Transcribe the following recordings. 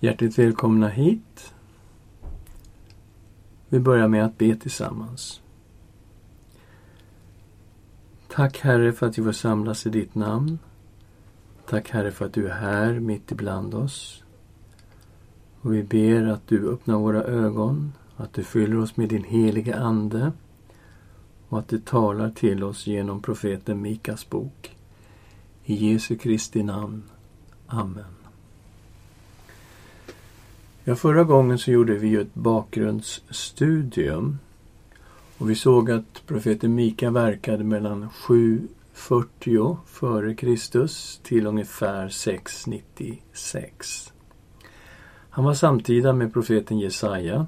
Hjärtligt välkomna hit. Vi börjar med att be tillsammans. Tack Herre för att vi får samlas i ditt namn. Tack Herre för att du är här mitt ibland oss. Och vi ber att du öppnar våra ögon, att du fyller oss med din heliga Ande och att du talar till oss genom profeten Mikas bok. I Jesu Kristi namn. Amen. Ja, förra gången så gjorde vi ju ett bakgrundsstudium. Och vi såg att profeten Mika verkade mellan 740 före Kristus till ungefär 696. Han var samtida med profeten Jesaja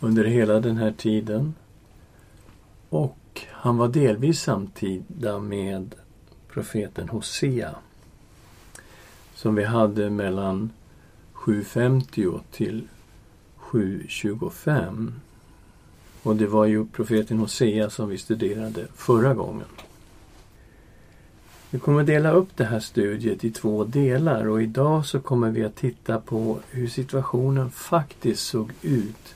under hela den här tiden. Och han var delvis samtida med profeten Hosea. Som vi hade mellan 750 till 725. Och det var ju profeten Hosea som vi studerade förra gången. Vi kommer dela upp det här studiet i två delar och idag så kommer vi att titta på hur situationen faktiskt såg ut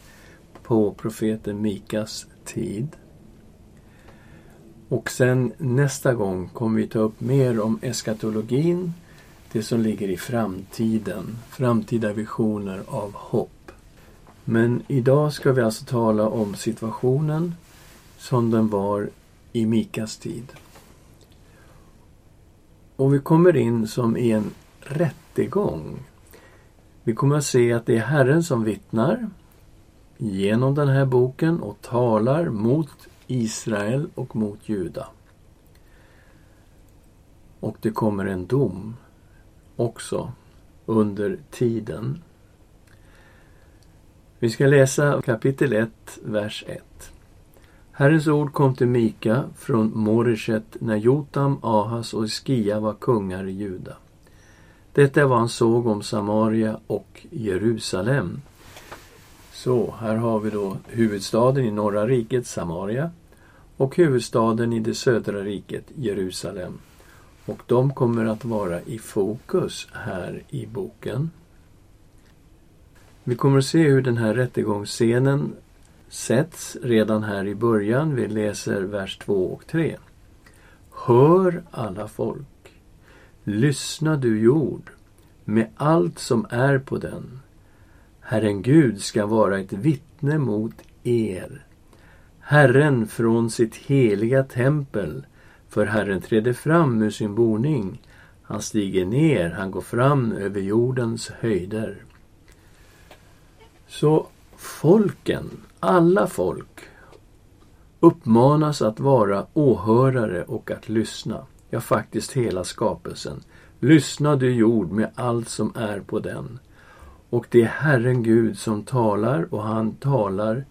på profeten Mikas tid. Och sen nästa gång kommer vi ta upp mer om eskatologin det som ligger i framtiden, framtida visioner av hopp. Men idag ska vi alltså tala om situationen som den var i Mikas tid. Och vi kommer in som i en rättegång. Vi kommer att se att det är Herren som vittnar genom den här boken och talar mot Israel och mot Juda. Och det kommer en dom också under tiden. Vi ska läsa kapitel 1, vers 1. Herrens ord kom till Mika från Moreshet när Jotam, Ahas och Skia var kungar i Juda. Detta är vad han såg om Samaria och Jerusalem. Så, här har vi då huvudstaden i norra riket, Samaria, och huvudstaden i det södra riket, Jerusalem. Och de kommer att vara i fokus här i boken. Vi kommer att se hur den här rättegångsscenen sätts redan här i början. Vi läser vers 2 och 3. Hör alla folk. Lyssna du jord med allt som är på den. Herren Gud ska vara ett vittne mot er. Herren från sitt heliga tempel för Herren träder fram ur sin boning. Han stiger ner, han går fram över jordens höjder. Så folken, alla folk, uppmanas att vara åhörare och att lyssna. Ja, faktiskt hela skapelsen. Lyssna du jord med allt som är på den. Och det är Herren Gud som talar och han talar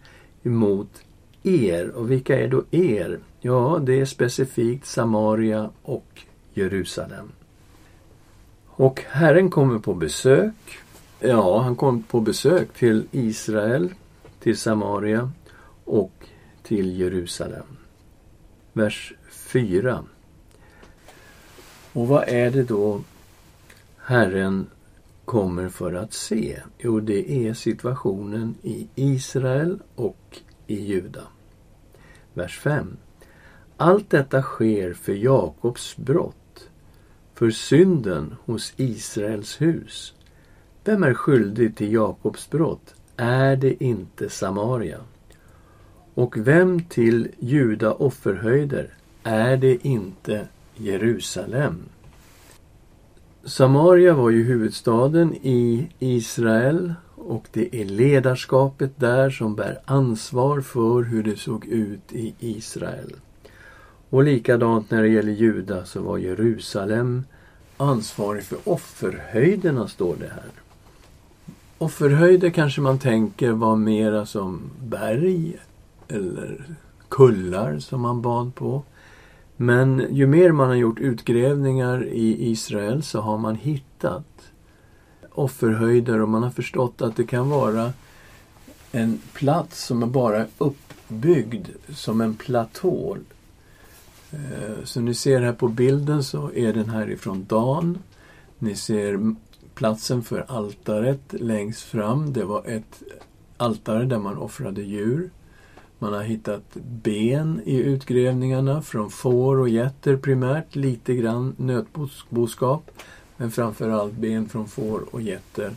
emot er. Och vilka är då er? Ja, det är specifikt Samaria och Jerusalem. Och Herren kommer på besök. Ja, han kom på besök till Israel, till Samaria och till Jerusalem. Vers 4. Och vad är det då Herren kommer för att se? Jo, det är situationen i Israel och i Juda. Vers 5. Allt detta sker för Jakobs brott, för synden hos Israels hus. Vem är skyldig till Jakobs brott? Är det inte Samaria? Och vem till Juda offerhöjder? Är det inte Jerusalem? Samaria var ju huvudstaden i Israel och det är ledarskapet där som bär ansvar för hur det såg ut i Israel. Och likadant när det gäller Juda så var Jerusalem ansvarig för offerhöjderna, står det här. Offerhöjder kanske man tänker var mera som berg eller kullar som man bad på. Men ju mer man har gjort utgrävningar i Israel så har man hittat offerhöjder och man har förstått att det kan vara en plats som är bara uppbyggd som en platå som så ni ser här på bilden så är den härifrån Dan. Ni ser platsen för altaret längst fram. Det var ett altare där man offrade djur. Man har hittat ben i utgrävningarna från får och getter primärt, lite grann nötboskap. Men framförallt ben från får och getter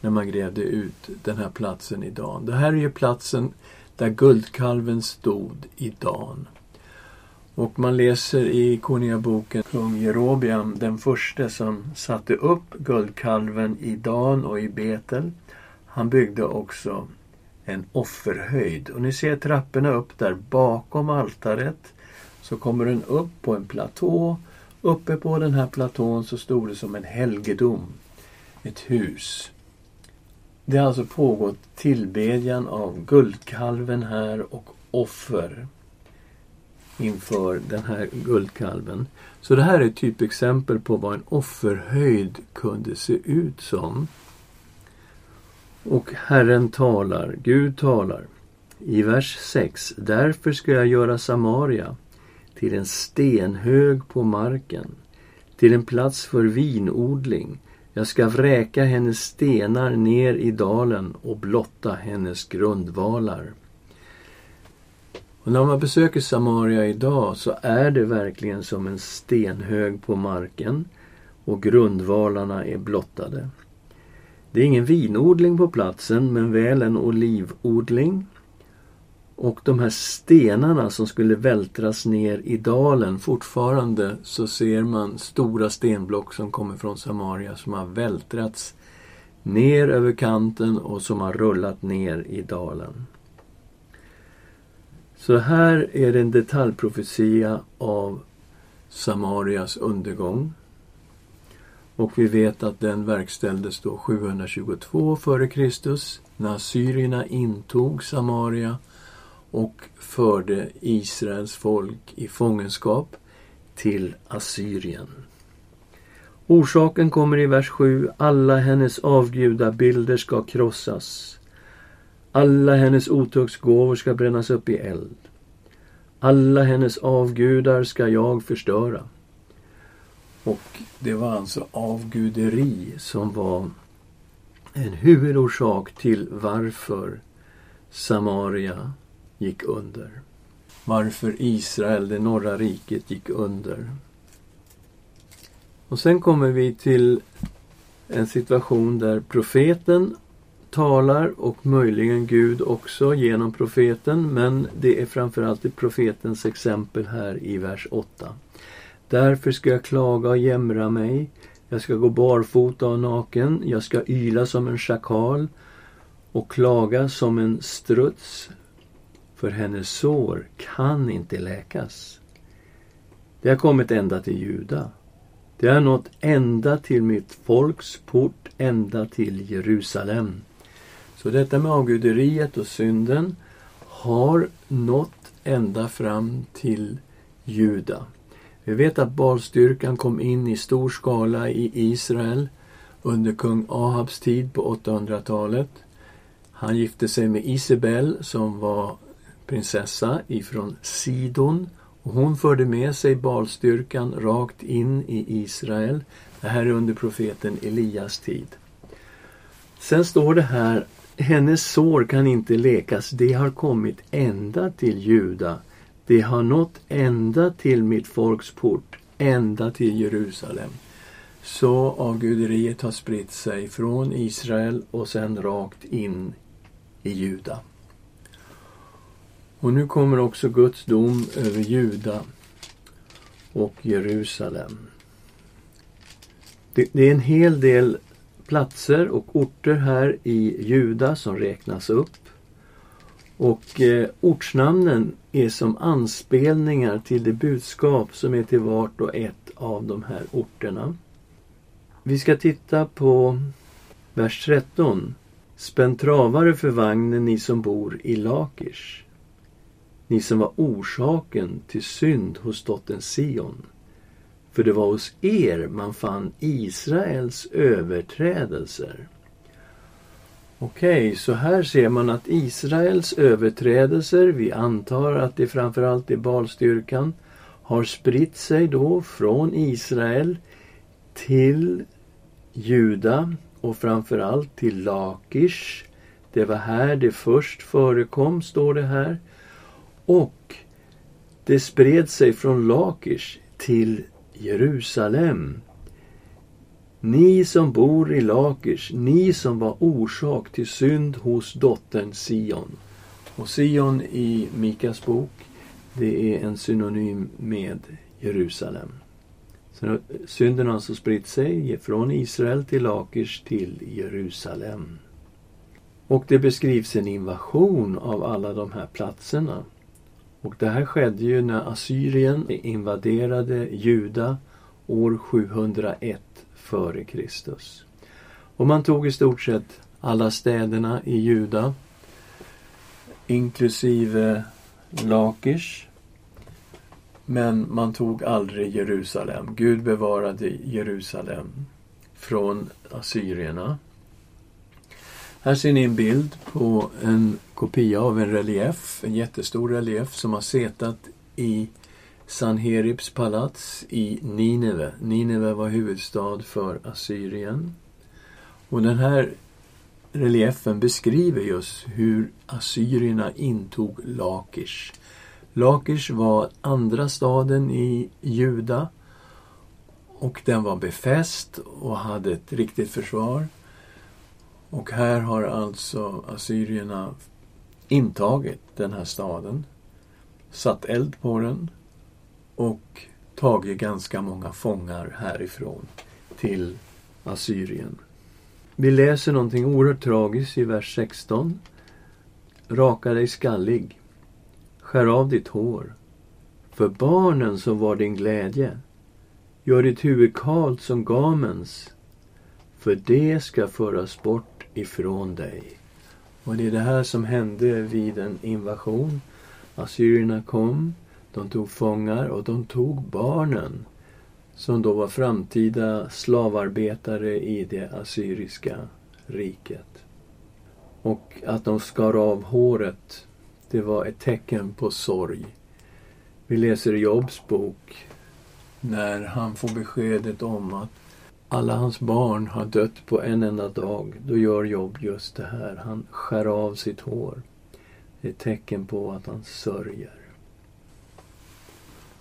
när man grävde ut den här platsen i Dan. Det här är ju platsen där guldkalven stod i Dan. Och man läser i Konungaboken kung Jerobiam den första som satte upp guldkalven i Dan och i Betel. Han byggde också en offerhöjd. Och ni ser trapporna upp där bakom altaret. Så kommer den upp på en platå. Uppe på den här platån så stod det som en helgedom. Ett hus. Det har alltså pågått tillbedjan av guldkalven här och offer inför den här guldkalven. Så det här är ett typexempel på vad en offerhöjd kunde se ut som. Och Herren talar, Gud talar. I vers 6. Därför ska jag göra Samaria till en stenhög på marken, till en plats för vinodling. Jag ska vräka hennes stenar ner i dalen och blotta hennes grundvalar. Och när man besöker Samaria idag så är det verkligen som en stenhög på marken och grundvalarna är blottade. Det är ingen vinodling på platsen men väl en olivodling. Och de här stenarna som skulle vältras ner i dalen, fortfarande så ser man stora stenblock som kommer från Samaria som har vältrats ner över kanten och som har rullat ner i dalen. Så här är det en detaljprofetia av Samarias undergång. Och vi vet att den verkställdes då 722 f.Kr. när assyrierna intog Samaria och förde Israels folk i fångenskap till Assyrien. Orsaken kommer i vers 7. Alla hennes avgudabilder ska krossas. Alla hennes otuktsgåvor ska brännas upp i eld. Alla hennes avgudar ska jag förstöra. Och det var alltså avguderi som var en huvudorsak till varför Samaria gick under. Varför Israel, det norra riket, gick under. Och sen kommer vi till en situation där profeten talar och möjligen Gud också genom profeten men det är framförallt i profetens exempel här i vers 8. Därför ska jag klaga och jämra mig. Jag ska gå barfota och naken. Jag ska yla som en schakal och klaga som en struts. För hennes sår kan inte läkas. Det har kommit ända till Juda. Det har nått ända till mitt folks port, ända till Jerusalem. Så detta med avguderiet och synden har nått ända fram till Juda. Vi vet att balstyrkan kom in i stor skala i Israel under kung Ahabs tid på 800-talet. Han gifte sig med Isabel som var prinsessa ifrån Sidon och hon förde med sig balstyrkan rakt in i Israel. Det här är under profeten Elias tid. Sen står det här hennes sår kan inte läkas, det har kommit ända till Juda. Det har nått ända till mitt folks port, ända till Jerusalem. Så avguderiet har spritt sig från Israel och sen rakt in i Juda. Och nu kommer också Guds dom över Juda och Jerusalem. Det, det är en hel del platser och orter här i Juda som räknas upp. Och eh, ortsnamnen är som anspelningar till det budskap som är till vart och ett av de här orterna. Vi ska titta på vers 13. Spänn travare för vagnen, ni som bor i Lakish. Ni som var orsaken till synd hos dottern Sion. För det var hos er man fann Israels överträdelser. Okej, okay, så här ser man att Israels överträdelser, vi antar att det framförallt är balstyrkan, har spritt sig då från Israel till Juda och framförallt till Lakish. Det var här det först förekom, står det här. Och det spred sig från Lakish till Jerusalem. Ni som bor i Lakish, ni som var orsak till synd hos dottern Sion. Och Sion i Mikas bok, det är en synonym med Jerusalem. Så synden har alltså spritt sig från Israel till Lakish till Jerusalem. Och det beskrivs en invasion av alla de här platserna. Och det här skedde ju när Assyrien invaderade Juda år 701 före Kristus. Och man tog i stort sett alla städerna i Juda inklusive Lakish. Men man tog aldrig Jerusalem. Gud bevarade Jerusalem från assyrierna. Här ser ni en bild på en kopia av en relief, en jättestor relief som har setat i Sanheribs palats i Nineve. Nineve var huvudstad för Assyrien. Och den här reliefen beskriver just hur assyrierna intog Lakish. Lakish var andra staden i Juda och den var befäst och hade ett riktigt försvar. Och här har alltså assyrierna intagit den här staden, satt eld på den och tagit ganska många fångar härifrån till Assyrien. Vi läser någonting oerhört tragiskt i vers 16. Raka dig skallig. Skär av ditt hår. För barnen som var din glädje. Gör ditt huvud kalt som gamens. För det ska föras bort ifrån dig. Och det är det här som hände vid en invasion. Assyrierna kom, de tog fångar och de tog barnen som då var framtida slavarbetare i det assyriska riket. Och att de skar av håret, det var ett tecken på sorg. Vi läser i Jobs bok när han får beskedet om att alla hans barn har dött på en enda dag. Då gör Jobb just det här. Han skär av sitt hår. Det är ett tecken på att han sörjer.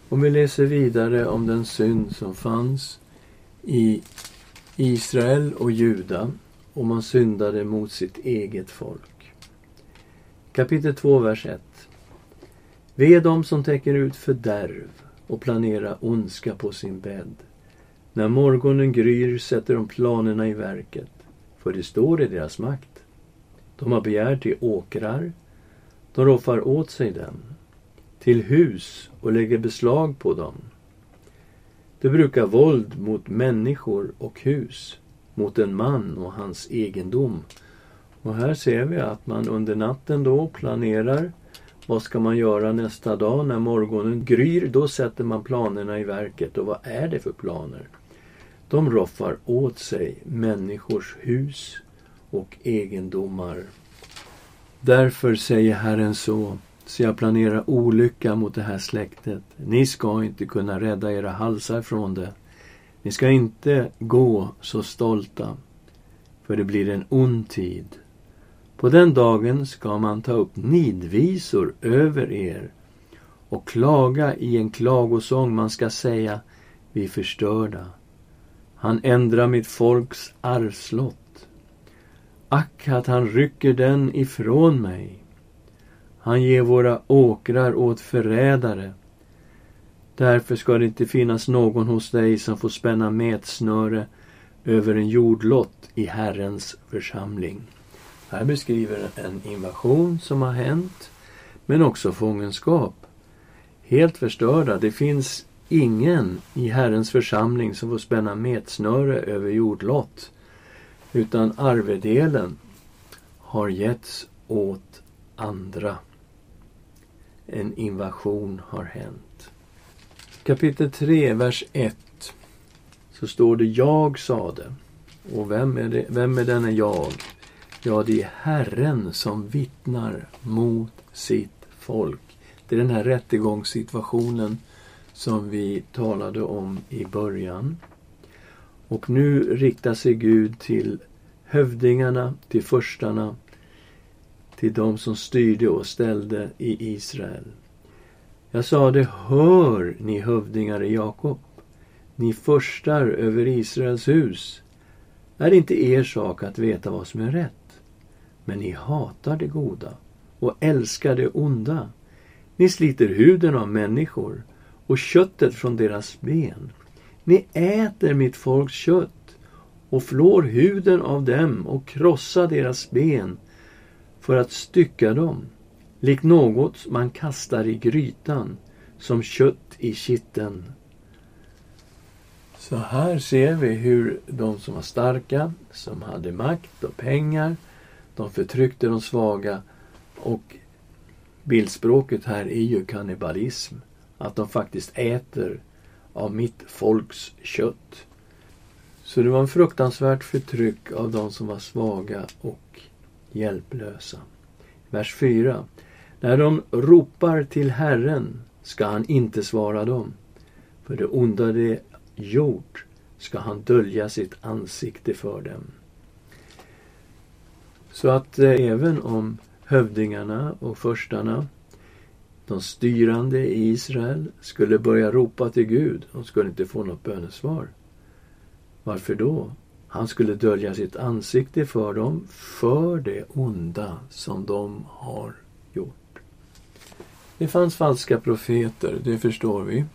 Om vi läser vidare om den synd som fanns i Israel och Juda och man syndade mot sitt eget folk. Kapitel 2, vers 1. Ve dem som täcker ut fördärv och planerar ondska på sin bädd. När morgonen gryr sätter de planerna i verket, för det står i deras makt. De har begär till åkrar, de roffar åt sig dem till hus och lägger beslag på dem. De brukar våld mot människor och hus, mot en man och hans egendom. Och här ser vi att man under natten då planerar vad ska man göra nästa dag när morgonen gryr? Då sätter man planerna i verket. Och vad är det för planer? De roffar åt sig människors hus och egendomar. Därför säger Herren så så jag planerar olycka mot det här släktet. Ni ska inte kunna rädda era halsar från det. Ni ska inte gå så stolta, för det blir en ond tid. På den dagen ska man ta upp nidvisor över er och klaga i en klagosång. Man ska säga, vi är förstörda. Han ändrar mitt folks arvslott. Ack att han rycker den ifrån mig. Han ger våra åkrar åt förrädare. Därför ska det inte finnas någon hos dig som får spänna mätsnöre över en jordlott i Herrens församling. Här beskriver en invasion som har hänt, men också fångenskap. Helt förstörda. Det finns ingen i Herrens församling som får spänna metsnöre över jordlott. Utan arvedelen har getts åt andra en invasion har hänt. Kapitel 3, vers 1. Så står det Jag sade. Och vem är, det, vem är denne jag? Ja, det är Herren som vittnar mot sitt folk. Det är den här rättegångssituationen som vi talade om i början. Och nu riktar sig Gud till hövdingarna, till förstarna, till de som styrde och ställde i Israel. Jag sade, hör ni hövdingar i Jakob, ni förstar över Israels hus. Är det inte er sak att veta vad som är rätt? Men ni hatar det goda och älskar det onda. Ni sliter huden av människor och köttet från deras ben. Ni äter mitt folks kött och flår huden av dem och krossar deras ben för att stycka dem, likt något man kastar i grytan, som kött i kitten. Så här ser vi hur de som var starka, som hade makt och pengar, de förtryckte de svaga och bildspråket här är ju kannibalism. Att de faktiskt äter av mitt folks kött. Så det var en fruktansvärt förtryck av de som var svaga och hjälplösa. Vers 4. När de ropar till Herren ska han inte svara dem. För det onda de gjort ska han dölja sitt ansikte för dem. Så att eh, även om hövdingarna och förstarna, de styrande i Israel, skulle börja ropa till Gud, de skulle inte få något bönesvar. Varför då? Han skulle dölja sitt ansikte för dem för det onda som de har gjort. Det fanns falska profeter, det förstår vi.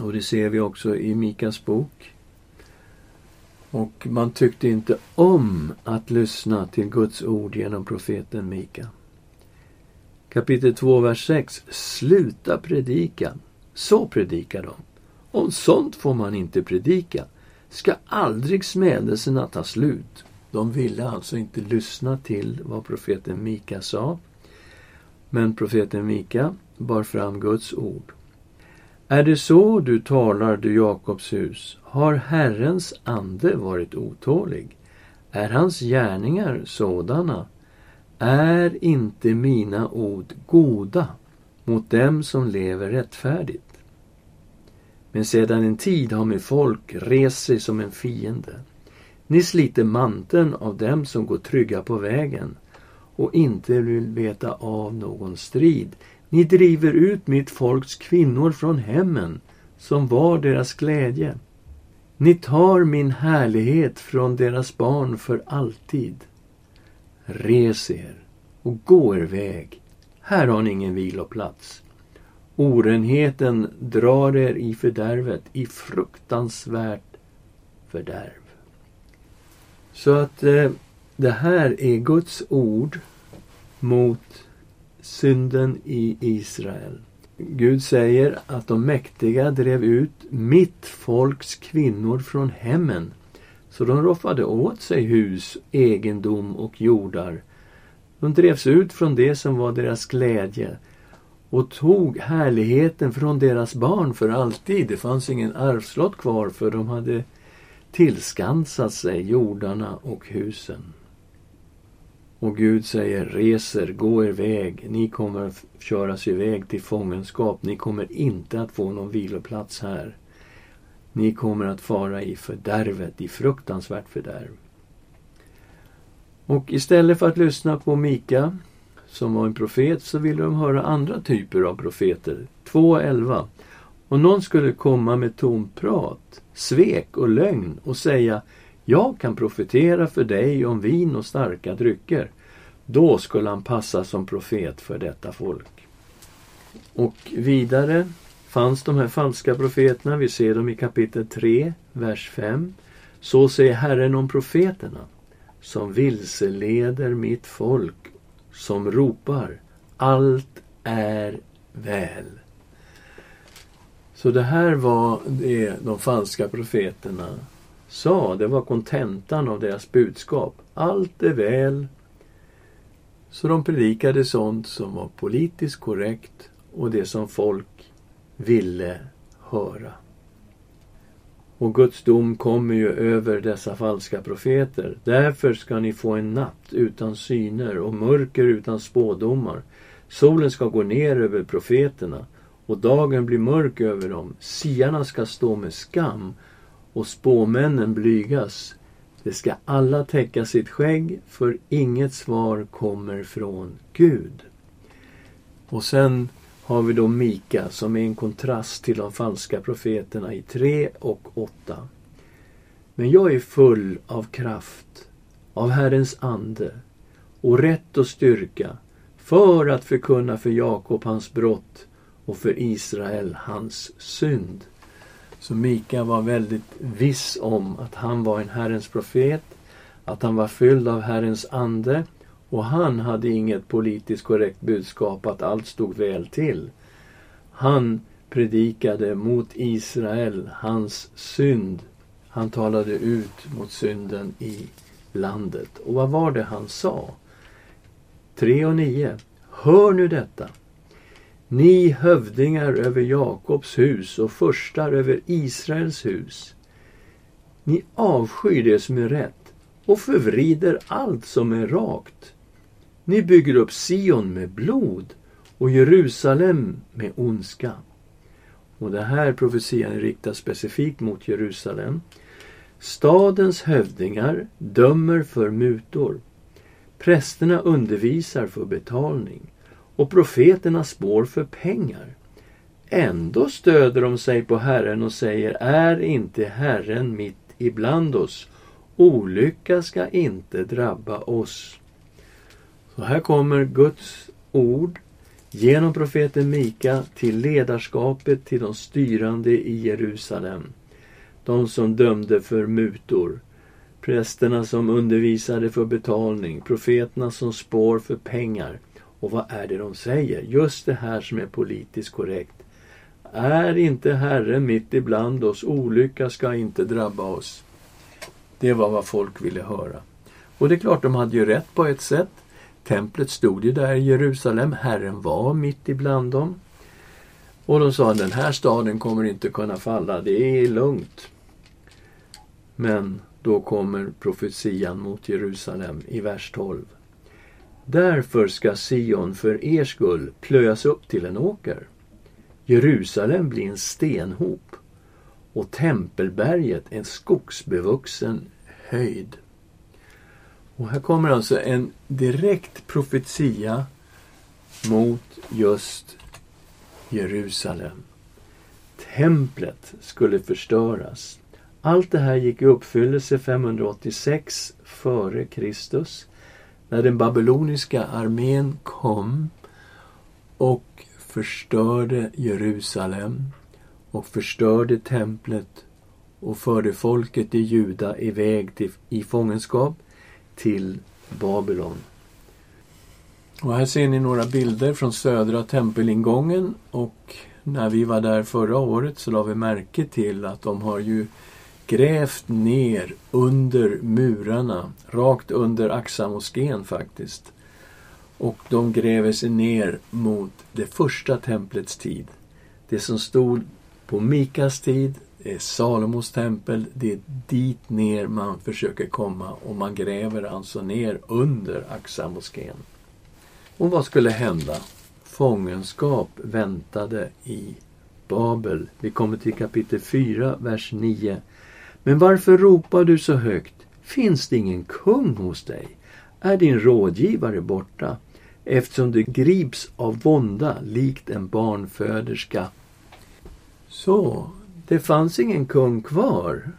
Och det ser vi också i Mikas bok. Och man tyckte inte om att lyssna till Guds ord genom profeten Mika. Kapitel 2, vers 6. Sluta predika. Så predikar de. Om sånt får man inte predika. Ska aldrig smädelserna ta slut. De ville alltså inte lyssna till vad profeten Mika sa. Men profeten Mika bar fram Guds ord. Är det så du talar, du Jakobs hus? Har Herrens ande varit otålig? Är hans gärningar sådana? Är inte mina ord goda mot dem som lever rättfärdigt? Men sedan en tid har mitt folk rest sig som en fiende. Ni sliter manteln av dem som går trygga på vägen och inte vill veta av någon strid. Ni driver ut mitt folks kvinnor från hemmen, som var deras glädje. Ni tar min härlighet från deras barn för alltid. Res er och gå er väg. Här har ni ingen viloplats. Orenheten drar er i fördärvet, i fruktansvärt fördärv. Så att eh, det här är Guds ord mot synden i Israel. Gud säger att de mäktiga drev ut mitt folks kvinnor från hemmen. Så de roffade åt sig hus, egendom och jordar. De drevs ut från det som var deras glädje och tog härligheten från deras barn för alltid. Det fanns ingen arvslott kvar för de hade tillskansat sig jordarna och husen. Och Gud säger, reser, gå er väg, ni kommer att köras iväg till fångenskap, ni kommer inte att få någon viloplats här. Ni kommer att fara i fördärvet, i fruktansvärt fördärv. Och istället för att lyssna på Mika, som var en profet, så ville de höra andra typer av profeter. 2.11. Och någon skulle komma med tomt prat, svek och lögn och säga jag kan profetera för dig om vin och starka drycker. Då skulle han passa som profet för detta folk. Och vidare fanns de här falska profeterna. Vi ser dem i kapitel 3, vers 5. Så säger Herren om profeterna som vilseleder mitt folk, som ropar allt är väl. Så det här var det de falska profeterna sa. Det var kontentan av deras budskap. Allt är väl. Så de predikade sånt som var politiskt korrekt och det som folk ville höra. Och Guds dom kommer ju över dessa falska profeter. Därför ska ni få en natt utan syner och mörker utan spådomar. Solen ska gå ner över profeterna och dagen blir mörk över dem. Siarna ska stå med skam och spåmännen blygas. Det ska alla täcka sitt skägg, för inget svar kommer från Gud. Och sen har vi då Mika som är en kontrast till de falska profeterna i 3 och 8. Men jag är full av kraft, av Herrens ande och rätt och styrka för att förkunna för Jakob hans brott och för Israel hans synd. Så Mika var väldigt viss om att han var en Herrens profet, att han var fylld av Herrens ande och han hade inget politiskt korrekt budskap att allt stod väl till. Han predikade mot Israel, hans synd. Han talade ut mot synden i landet. Och vad var det han sa? 3 och 9. Hör nu detta. Ni hövdingar över Jakobs hus och förstar över Israels hus. Ni avskyr det som är rätt och förvrider allt som är rakt. Ni bygger upp Sion med blod och Jerusalem med ondska. Och det här profetian riktas specifikt mot Jerusalem. Stadens hövdingar dömer för mutor. Prästerna undervisar för betalning och profeterna spår för pengar. Ändå stöder de sig på Herren och säger, är inte Herren mitt ibland oss? Olycka ska inte drabba oss. Så här kommer Guds ord genom profeten Mika till ledarskapet till de styrande i Jerusalem. De som dömde för mutor, prästerna som undervisade för betalning, profeterna som spår för pengar. Och vad är det de säger? Just det här som är politiskt korrekt. Är inte Herren mitt ibland oss, olycka ska inte drabba oss. Det var vad folk ville höra. Och det är klart, de hade ju rätt på ett sätt. Templet stod ju där i Jerusalem. Herren var mitt ibland dem. Och de sa den här staden kommer inte kunna falla. Det är lugnt. Men då kommer profetian mot Jerusalem i vers 12. Därför ska Sion för er skull plöjas upp till en åker. Jerusalem blir en stenhop och Tempelberget en skogsbevuxen höjd. Och här kommer alltså en direkt profetia mot just Jerusalem. Templet skulle förstöras. Allt det här gick i uppfyllelse 586 före Kristus när den babyloniska armén kom och förstörde Jerusalem och förstörde templet och förde folket i Juda iväg till, i fångenskap till Babylon. Och här ser ni några bilder från södra tempelingången och när vi var där förra året så la vi märke till att de har ju grävt ner under murarna, rakt under Aksamoskén faktiskt. Och de gräver sig ner mot det första templets tid. Det som stod på Mikas tid, det är Salomos tempel, det är dit ner man försöker komma och man gräver alltså ner under Aksa-moskén. Och vad skulle hända? Fångenskap väntade i Babel. Vi kommer till kapitel 4, vers 9. Men varför ropar du så högt? Finns det ingen kung hos dig? Är din rådgivare borta? Eftersom du grips av vånda likt en barnföderska. Så, det fanns ingen kung kvar.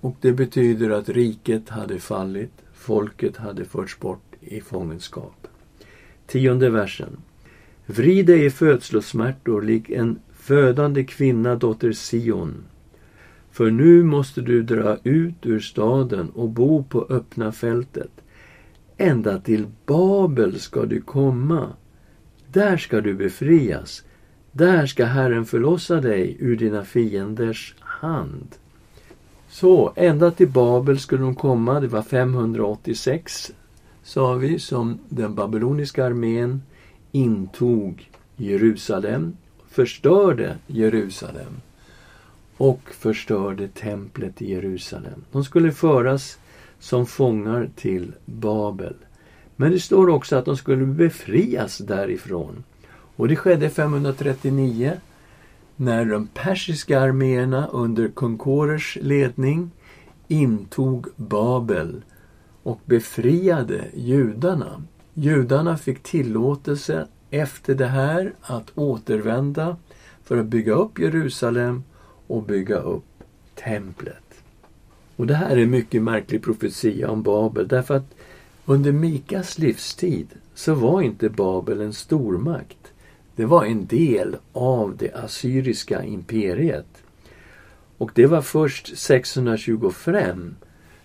Och det betyder att riket hade fallit, folket hade förts bort i fångenskap. Tionde versen. Vrid dig i födslosmärtor lik en födande kvinna, dotter Sion. För nu måste du dra ut ur staden och bo på öppna fältet. Ända till Babel ska du komma. Där ska du befrias. Där ska Herren förlossa dig ur dina fienders hand. Så, ända till Babel skulle de komma. Det var 586, sa vi, som den babyloniska armén intog Jerusalem, förstörde Jerusalem och förstörde templet i Jerusalem. De skulle föras som fångar till Babel. Men det står också att de skulle befrias därifrån. Och det skedde 539 när de persiska arméerna under kung Korers ledning intog Babel och befriade judarna. Judarna fick tillåtelse efter det här att återvända för att bygga upp Jerusalem och bygga upp templet. Och det här är en mycket märklig profetia om Babel därför att under Mikas livstid så var inte Babel en stormakt. Det var en del av det assyriska imperiet. Och det var först 625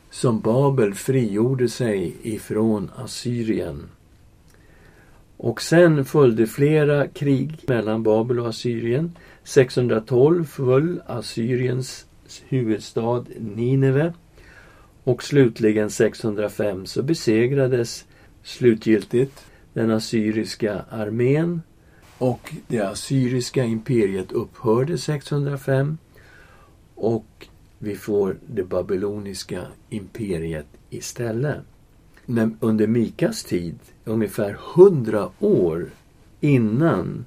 som Babel frigjorde sig ifrån Assyrien. Och sen följde flera krig mellan Babel och Assyrien. 612 föll Assyriens huvudstad Nineve. Och slutligen 605 så besegrades slutgiltigt den assyriska armén och det assyriska imperiet upphörde 605 och vi får det babyloniska imperiet istället. Men under Mikas tid, ungefär hundra år innan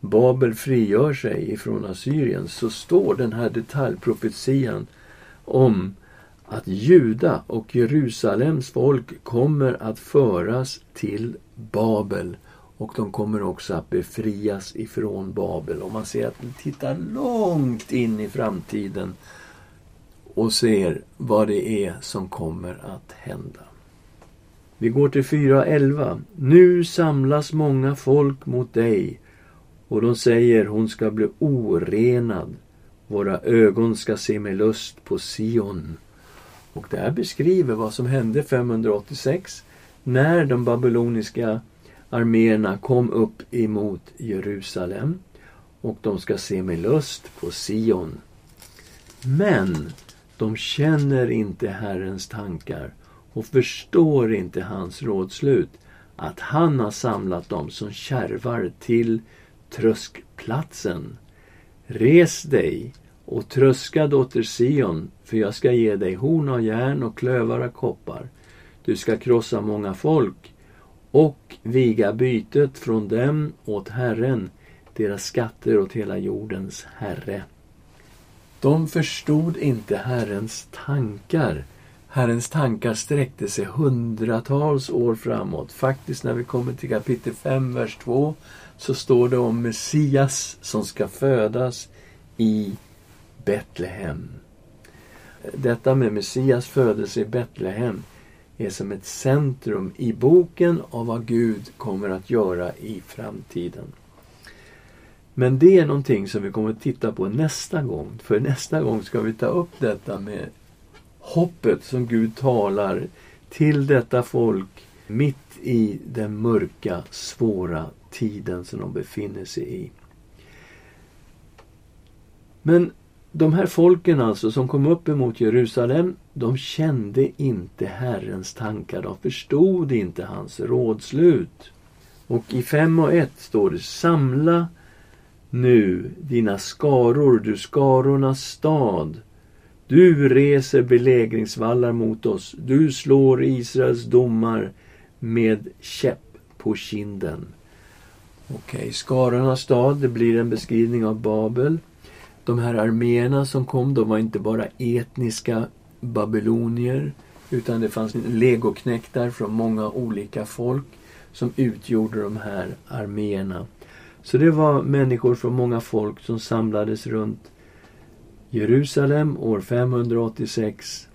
Babel frigör sig ifrån Assyrien så står den här detaljprofetian om att Juda och Jerusalems folk kommer att föras till Babel och de kommer också att befrias ifrån Babel. Och man ser att de tittar långt in i framtiden och ser vad det är som kommer att hända. Vi går till 4.11. Nu samlas många folk mot dig och de säger hon ska bli orenad. Våra ögon ska se med lust på Sion. Och det här beskriver vad som hände 586 när de babyloniska arméerna kom upp emot Jerusalem och de ska se med lust på Sion. Men de känner inte Herrens tankar och förstår inte hans rådslut att han har samlat dem som kärvar till tröskplatsen. Res dig och tröska dotter Sion, för jag ska ge dig horn av järn och klövar av koppar. Du ska krossa många folk och viga bytet från dem åt Herren, deras skatter åt hela jordens Herre. De förstod inte Herrens tankar. Herrens tankar sträckte sig hundratals år framåt. Faktiskt när vi kommer till kapitel 5, vers 2 så står det om Messias som ska födas i Betlehem. Detta med Messias födelse i Betlehem är som ett centrum i boken av vad Gud kommer att göra i framtiden. Men det är någonting som vi kommer att titta på nästa gång. För nästa gång ska vi ta upp detta med hoppet som Gud talar till detta folk mitt i den mörka, svåra tiden som de befinner sig i. Men de här folken alltså som kom upp emot Jerusalem, de kände inte Herrens tankar. De förstod inte hans rådslut. Och i 5 och 1 står det Samla nu dina skaror, du skarornas stad. Du reser belägringsvallar mot oss. Du slår Israels domar med käpp på kinden. Okej, okay, skarornas stad, det blir en beskrivning av Babel. De här arméerna som kom, de var inte bara etniska babylonier utan det fanns legoknektar från många olika folk som utgjorde de här arméerna. Så det var människor från många folk som samlades runt Jerusalem år 586.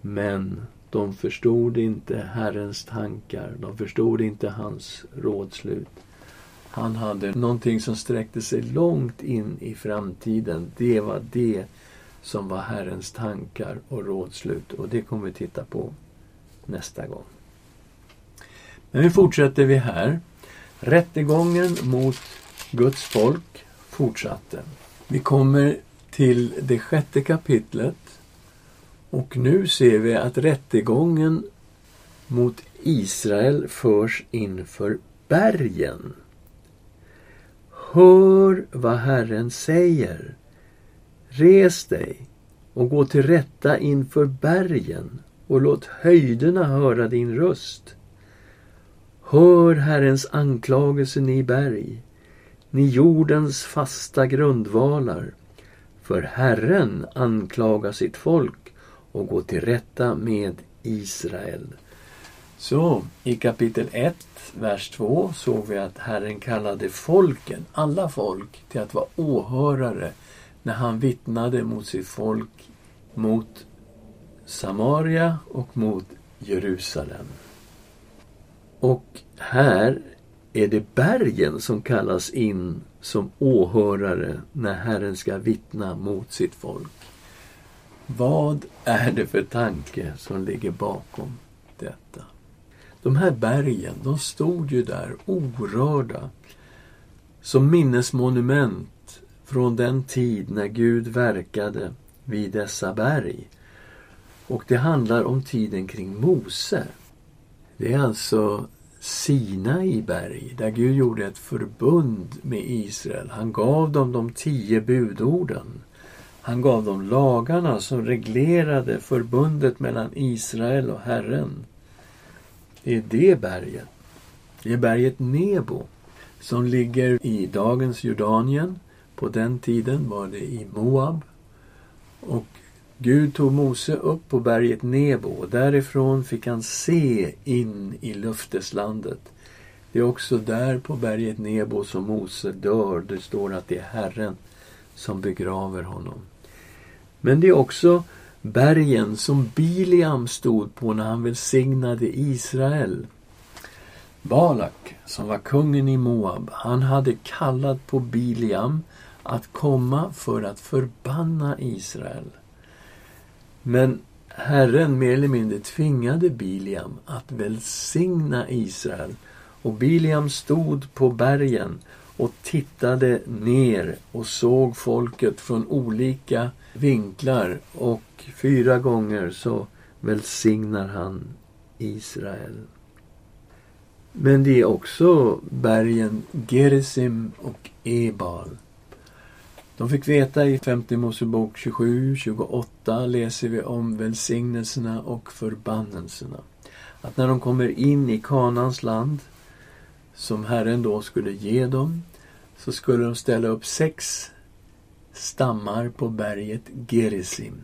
Men de förstod inte Herrens tankar. De förstod inte hans rådslut. Han hade någonting som sträckte sig långt in i framtiden. Det var det som var Herrens tankar och rådslut. Och det kommer vi titta på nästa gång. Men nu fortsätter vi här. Rättegången mot Guds folk fortsatte. Vi kommer till det sjätte kapitlet och nu ser vi att rättegången mot Israel förs inför bergen. Hör vad Herren säger. Res dig och gå till rätta inför bergen och låt höjderna höra din röst. Hör Herrens anklagelse, ni berg, ni jordens fasta grundvalar. För Herren anklagar sitt folk och går till rätta med Israel. Så i kapitel 1, vers 2 såg vi att Herren kallade folken, alla folk, till att vara åhörare när han vittnade mot sitt folk, mot Samaria och mot Jerusalem. Och här är det bergen som kallas in som åhörare när Herren ska vittna mot sitt folk. Vad är det för tanke som ligger bakom detta? De här bergen, de stod ju där orörda som minnesmonument från den tid när Gud verkade vid dessa berg. Och det handlar om tiden kring Mose. Det är alltså Sinai berg där Gud gjorde ett förbund med Israel. Han gav dem de tio budorden. Han gav dem lagarna som reglerade förbundet mellan Israel och Herren. Det är det berget. Det är berget Nebo som ligger i dagens Jordanien. På den tiden var det i Moab. Och Gud tog Mose upp på berget Nebo och därifrån fick han se in i löfteslandet. Det är också där på berget Nebo som Mose dör. Det står att det är Herren som begraver honom. Men det är också bergen som Biliam stod på när han välsignade Israel. Balak, som var kungen i Moab, han hade kallat på Biliam att komma för att förbanna Israel. Men Herren mer eller mindre tvingade Biliam att välsigna Israel. Och Biliam stod på bergen och tittade ner och såg folket från olika vinklar och fyra gånger så välsignar han Israel. Men det är också bergen Gerizim och Ebal de fick veta i 50 Mosebok 27, 28 läser vi om välsignelserna och förbannelserna. Att när de kommer in i Kanans land, som Herren då skulle ge dem, så skulle de ställa upp sex stammar på berget Gerizim.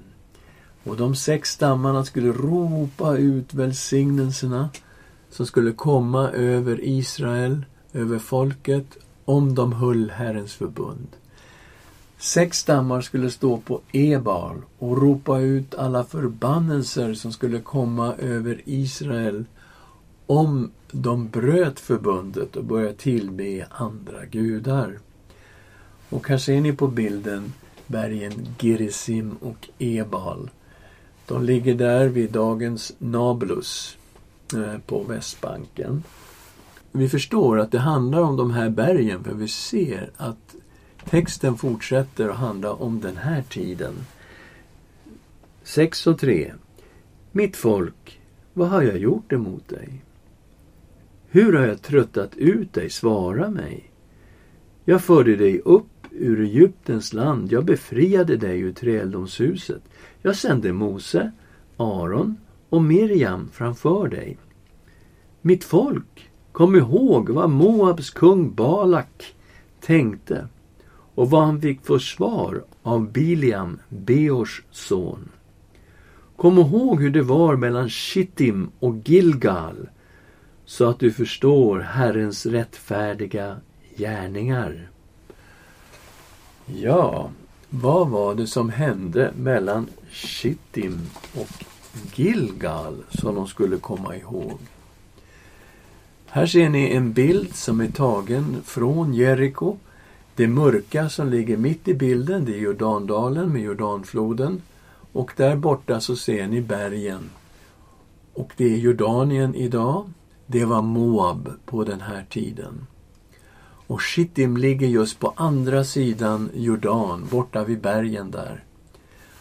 Och de sex stammarna skulle ropa ut välsignelserna som skulle komma över Israel, över folket, om de höll Herrens förbund. Sex stammar skulle stå på Ebal och ropa ut alla förbannelser som skulle komma över Israel om de bröt förbundet och började tillbe andra gudar. Och här ser ni på bilden bergen Gerizim och Ebal. De ligger där vid dagens Nablus eh, på Västbanken. Vi förstår att det handlar om de här bergen för vi ser att Texten fortsätter att handla om den här tiden. 6 och 3. Mitt folk, vad har jag gjort emot dig? Hur har jag tröttat ut dig? Svara mig. Jag förde dig upp ur Egyptens land. Jag befriade dig ur träldomshuset. Jag sände Mose, Aron och Miriam framför dig. Mitt folk, kom ihåg vad Moabs kung Balak tänkte och vad han fick för svar av Biliam, Beors son. Kom ihåg hur det var mellan Shittim och Gilgal så att du förstår Herrens rättfärdiga gärningar. Ja, vad var det som hände mellan Shittim och Gilgal som de skulle komma ihåg? Här ser ni en bild som är tagen från Jeriko det mörka som ligger mitt i bilden, det är Jordandalen med Jordanfloden. Och där borta så ser ni bergen. Och det är Jordanien idag. Det var Moab på den här tiden. Och Shittim ligger just på andra sidan Jordan, borta vid bergen där.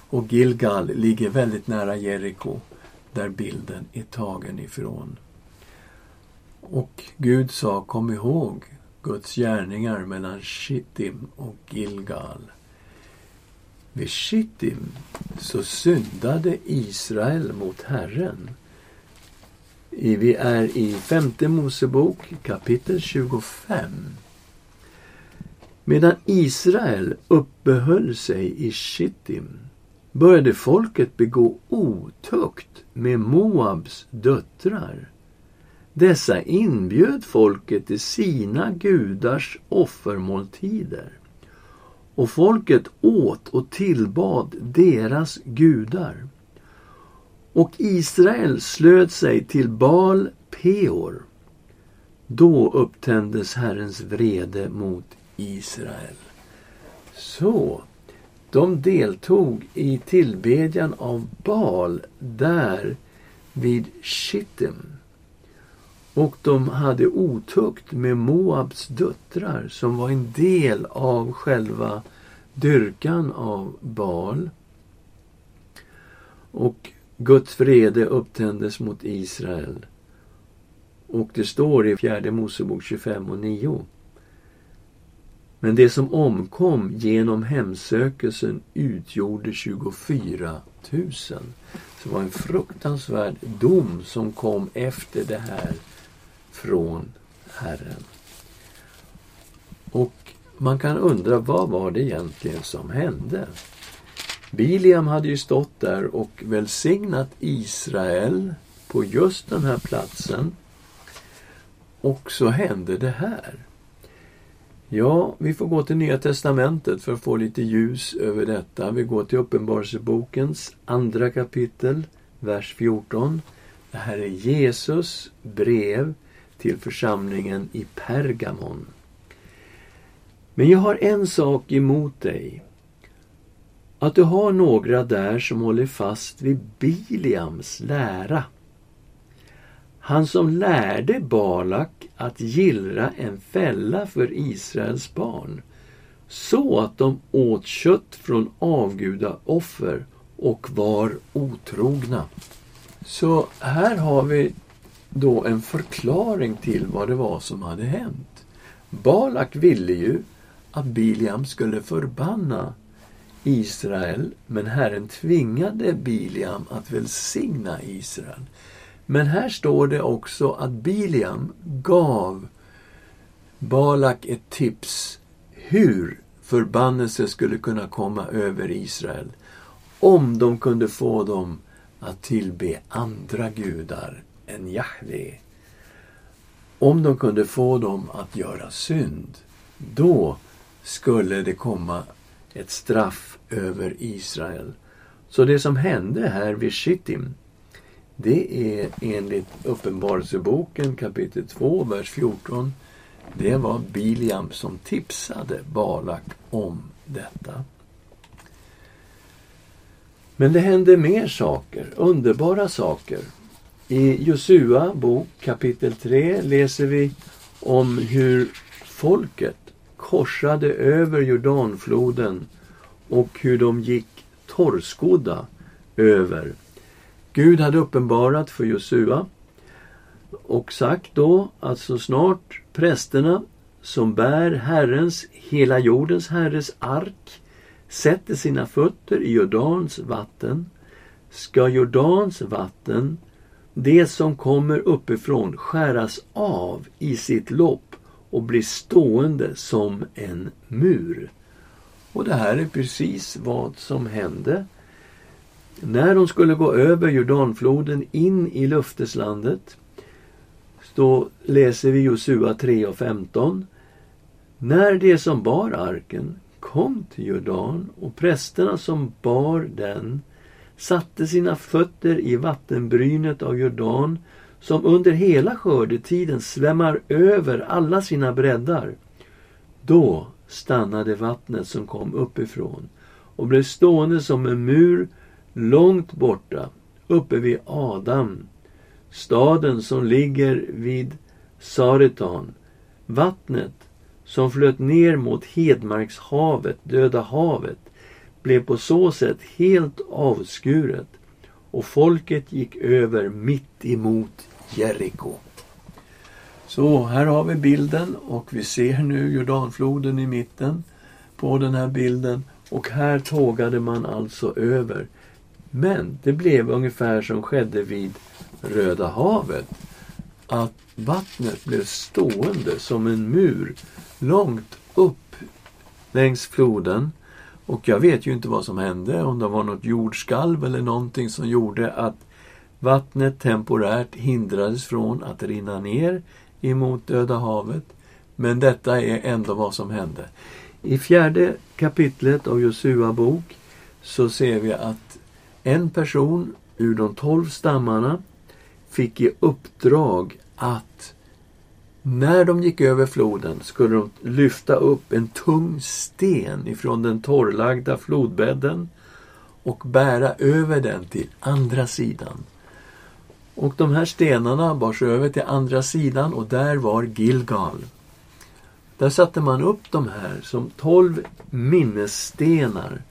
Och Gilgal ligger väldigt nära Jeriko, där bilden är tagen ifrån. Och Gud sa, kom ihåg Guds gärningar mellan Shittim och Gilgal. Vid Shittim så syndade Israel mot Herren. Vi är i femte Mosebok kapitel 25. Medan Israel uppehöll sig i Shittim började folket begå otukt med Moabs döttrar. Dessa inbjöd folket till sina gudars offermåltider. Och folket åt och tillbad deras gudar. Och Israel slöt sig till Baal Peor. Då upptändes Herrens vrede mot Israel. Så, de deltog i tillbedjan av Baal där vid Shittim. Och de hade otukt med Moabs döttrar som var en del av själva dyrkan av Baal. Och Guds vrede upptändes mot Israel. Och det står i fjärde Mosebok 25 och 9. Men det som omkom genom hemsökelsen utgjorde 24 000. Så det var en fruktansvärd dom som kom efter det här från Herren. Och man kan undra vad var det egentligen som hände? Biliam hade ju stått där och välsignat Israel på just den här platsen. Och så hände det här. Ja, vi får gå till Nya Testamentet för att få lite ljus över detta. Vi går till Uppenbarelsebokens andra kapitel, vers 14. Det här är Jesus brev till församlingen i Pergamon. Men jag har en sak emot dig. Att du har några där som håller fast vid Biliams lära. Han som lärde Balak att gillra en fälla för Israels barn så att de åt kött från avgudaoffer och var otrogna. Så här har vi då en förklaring till vad det var som hade hänt. Balak ville ju att Biliam skulle förbanna Israel, men Herren tvingade Biliam att välsigna Israel. Men här står det också att Biliam gav Balak ett tips hur förbannelse skulle kunna komma över Israel om de kunde få dem att tillbe andra gudar än Jahve. Om de kunde få dem att göra synd, då skulle det komma ett straff över Israel. Så det som hände här vid Shittim, det är enligt Uppenbarelseboken kapitel 2, vers 14. Det var Biliam som tipsade Balak om detta. Men det hände mer saker, underbara saker. I Josua bok kapitel 3 läser vi om hur folket korsade över Jordanfloden och hur de gick torrskodda över. Gud hade uppenbarat för Josua och sagt då att så snart prästerna som bär Herrens, hela jordens Herres ark sätter sina fötter i Jordans vatten ska Jordans vatten, det som kommer uppifrån, skäras av i sitt lopp och bli stående som en mur. Och det här är precis vad som hände. När de skulle gå över Jordanfloden in i löfteslandet då läser vi Josua 3 och 15. När de som bar arken kom till Jordan och prästerna som bar den satte sina fötter i vattenbrynet av Jordan som under hela skördetiden svämmar över alla sina breddar. Då stannade vattnet som kom uppifrån och blev stående som en mur långt borta, uppe vid Adam, staden som ligger vid Saretan. Vattnet som flöt ner mot Hedmarkshavet, Döda havet, blev på så sätt helt avskuret och folket gick över mitt emot Jeriko. Så här har vi bilden och vi ser nu Jordanfloden i mitten på den här bilden och här tågade man alltså över. Men det blev ungefär som skedde vid Röda havet. Att vattnet blev stående som en mur långt upp längs floden Och jag vet ju inte vad som hände, om det var något jordskalv eller någonting som gjorde att vattnet temporärt hindrades från att rinna ner emot Döda havet. Men detta är ändå vad som hände. I fjärde kapitlet av Josua bok så ser vi att en person ur de tolv stammarna fick i uppdrag att när de gick över floden skulle de lyfta upp en tung sten ifrån den torrlagda flodbädden och bära över den till andra sidan. Och de här stenarna bars över till andra sidan och där var Gilgal. Där satte man upp de här som tolv minnesstenar.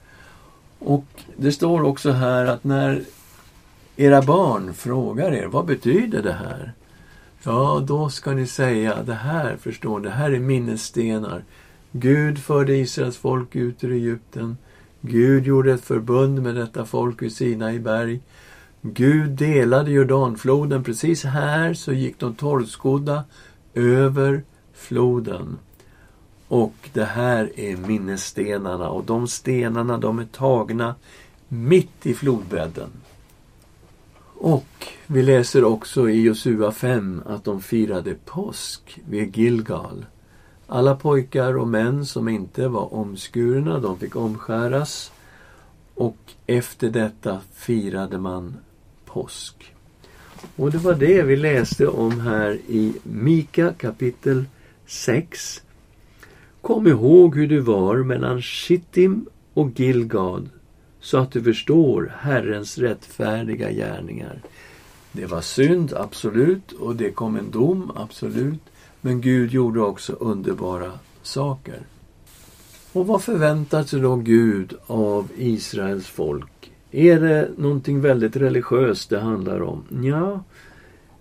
Och det står också här att när era barn frågar er, vad betyder det här? Ja, då ska ni säga, det här förstår det här är minnesstenar. Gud förde Israels folk ut ur Egypten. Gud gjorde ett förbund med detta folk vid Sinai berg. Gud delade Jordanfloden. Precis här så gick de torrskodda över floden. Och det här är minnesstenarna och de stenarna de är tagna mitt i flodbädden. Och vi läser också i Josua 5 att de firade påsk vid Gilgal. Alla pojkar och män som inte var omskurna, de fick omskäras. Och efter detta firade man påsk. Och det var det vi läste om här i Mika kapitel 6. Kom ihåg hur du var mellan Shittim och Gilgad så att du förstår Herrens rättfärdiga gärningar. Det var synd, absolut, och det kom en dom, absolut. Men Gud gjorde också underbara saker. Och vad förväntar sig då Gud av Israels folk? Är det någonting väldigt religiöst det handlar om? Ja,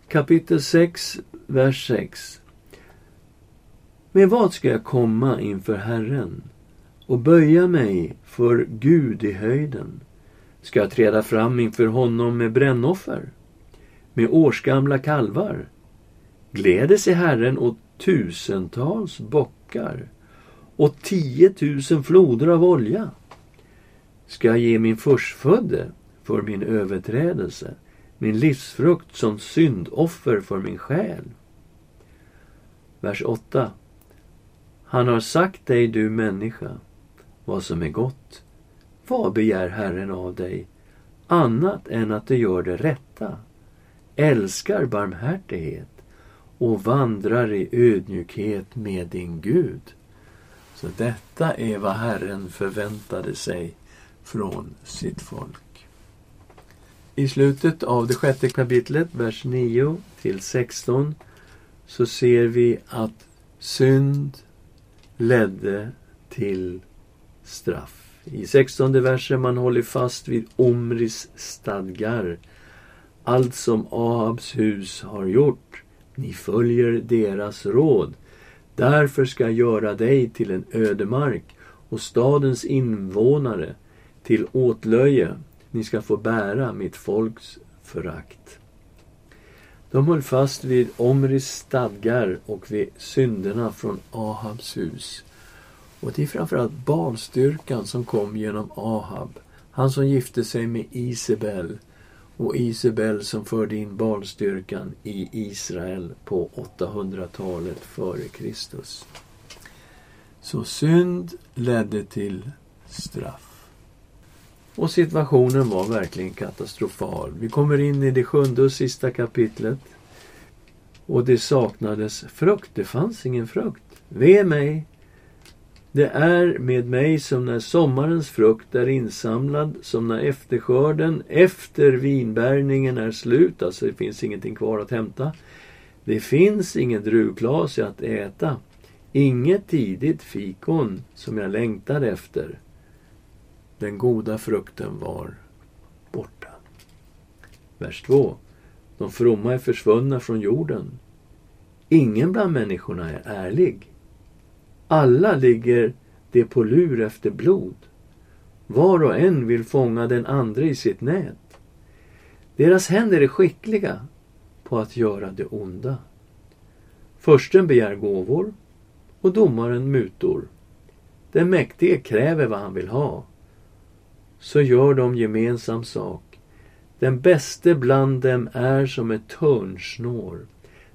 kapitel 6, vers 6. Med vad ska jag komma inför Herren och böja mig för Gud i höjden? Ska jag träda fram inför honom med brännoffer? Med årsgamla kalvar? Gläder sig Herren åt tusentals bockar och tiotusen floder av olja? Ska jag ge min förstfödde för min överträdelse, min livsfrukt som syndoffer för min själ? Vers 8. Han har sagt dig, du människa, vad som är gott. Vad begär Herren av dig annat än att du gör det rätta, älskar barmhärtighet och vandrar i ödmjukhet med din Gud? Så detta är vad Herren förväntade sig från sitt folk. I slutet av det sjätte kapitlet, vers 9 till 16, så ser vi att synd ledde till straff. I 16 versen man håller fast vid Omris stadgar. Allt som Ahabs hus har gjort, ni följer deras råd. Därför ska jag göra dig till en ödemark och stadens invånare till åtlöje. Ni ska få bära mitt folks förakt. De höll fast vid Omris stadgar och vid synderna från Ahabs hus. Och det är framförallt barnstyrkan som kom genom Ahab. Han som gifte sig med Isabel och Isabel som förde in barnstyrkan i Israel på 800-talet före Kristus. Så synd ledde till straff. Och situationen var verkligen katastrofal. Vi kommer in i det sjunde och sista kapitlet. Och det saknades frukt. Det fanns ingen frukt. Ve mig, det är med mig som när sommarens frukt är insamlad, som när efterskörden efter vinbärningen är slut, alltså det finns ingenting kvar att hämta. Det finns ingen druvklas att äta, inget tidigt fikon som jag längtade efter. Den goda frukten var borta. Vers 2. De fromma är försvunna från jorden. Ingen bland människorna är ärlig. Alla ligger de på lur efter blod. Var och en vill fånga den andra i sitt nät. Deras händer är skickliga på att göra det onda. Försten begär gåvor och domaren mutor. Den mäktige kräver vad han vill ha. Så gör de gemensam sak. Den bäste bland dem är som ett törnsnår.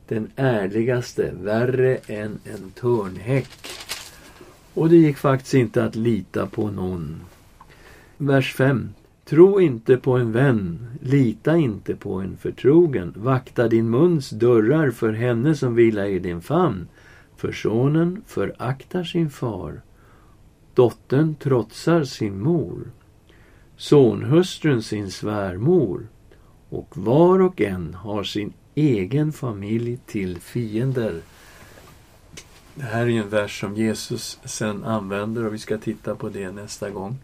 Den ärligaste värre än en törnhäck. Och det gick faktiskt inte att lita på någon. Vers 5. Tro inte på en vän, lita inte på en förtrogen. Vakta din muns dörrar för henne som vilar i din famn. För sonen föraktar sin far. Dottern trotsar sin mor. Sonhustrun sin svärmor. Och var och en har sin egen familj till fiender. Det här är en vers som Jesus sen använder och vi ska titta på det nästa gång.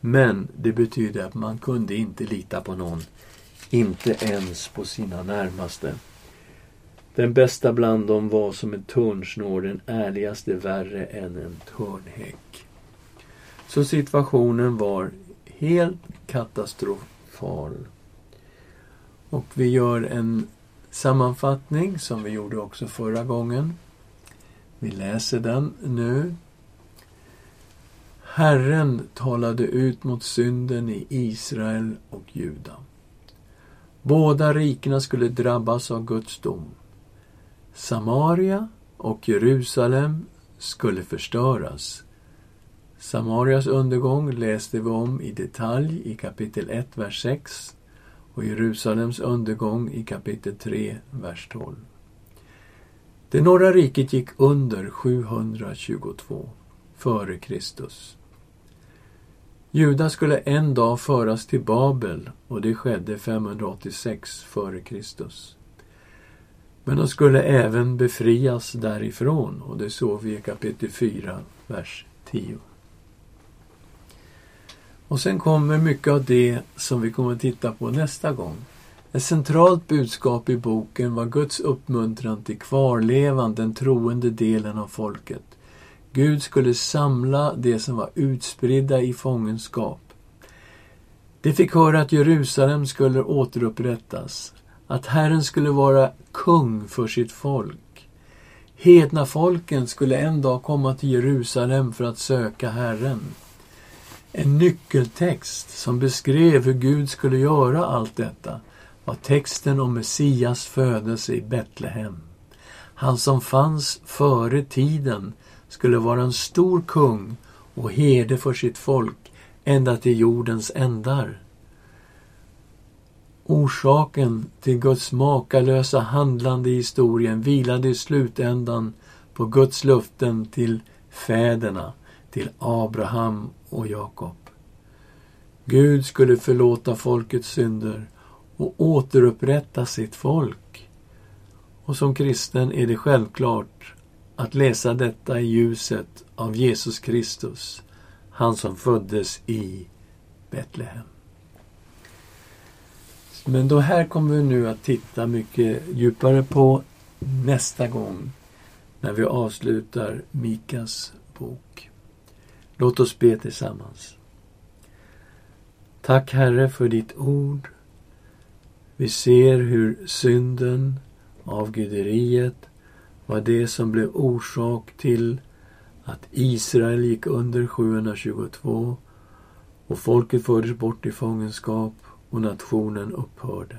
Men det betyder att man kunde inte lita på någon. Inte ens på sina närmaste. Den bästa bland dem var som en törnsnår, den ärligaste värre än en törnhäck. Så situationen var helt katastrofal. Och vi gör en sammanfattning som vi gjorde också förra gången. Vi läser den nu. Herren talade ut mot synden i Israel och Juda. Båda rikena skulle drabbas av Guds dom. Samaria och Jerusalem skulle förstöras. Samarias undergång läste vi om i detalj i kapitel 1, vers 6 och Jerusalems undergång i kapitel 3, vers 12. Det norra riket gick under 722 före Kristus. Juda skulle en dag föras till Babel och det skedde 586 f.Kr. Men de skulle även befrias därifrån och det såg vi i kapitel 4, vers 10. Och sen kommer mycket av det som vi kommer att titta på nästa gång. Ett centralt budskap i boken var Guds uppmuntran till kvarlevan, den troende delen av folket. Gud skulle samla det som var utspridda i fångenskap. De fick höra att Jerusalem skulle återupprättas, att Herren skulle vara kung för sitt folk. Hedna folken skulle en dag komma till Jerusalem för att söka Herren. En nyckeltext som beskrev hur Gud skulle göra allt detta var texten om Messias födelse i Betlehem. Han som fanns före tiden skulle vara en stor kung och herde för sitt folk ända till jordens ändar. Orsaken till Guds makalösa handlande i historien vilade i slutändan på Guds luften till fäderna, till Abraham och Jakob. Gud skulle förlåta folkets synder och återupprätta sitt folk. Och som kristen är det självklart att läsa detta i ljuset av Jesus Kristus, han som föddes i Betlehem. Men då här kommer vi nu att titta mycket djupare på nästa gång när vi avslutar Mikas bok. Låt oss be tillsammans. Tack Herre för ditt ord. Vi ser hur synden, avguderiet, var det som blev orsak till att Israel gick under 722 och folket fördes bort i fångenskap och nationen upphörde.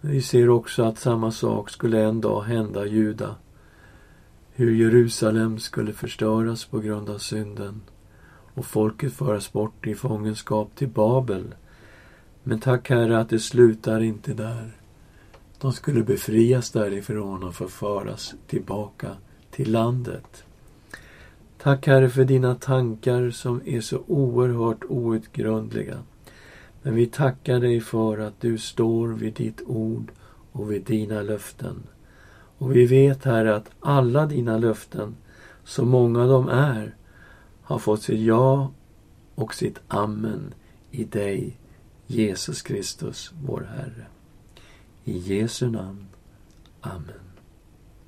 Vi ser också att samma sak skulle en dag hända Juda. Hur Jerusalem skulle förstöras på grund av synden och folket föras bort i fångenskap till Babel. Men tack Herre att det slutar inte där. De skulle befrias därifrån och förföras tillbaka till landet. Tack Herre för dina tankar som är så oerhört outgrundliga. Men vi tackar dig för att du står vid ditt ord och vid dina löften. Och vi vet Herre att alla dina löften, så många de är, har fått sitt ja och sitt amen i dig, Jesus Kristus, vår Herre. I Jesu namn. Amen.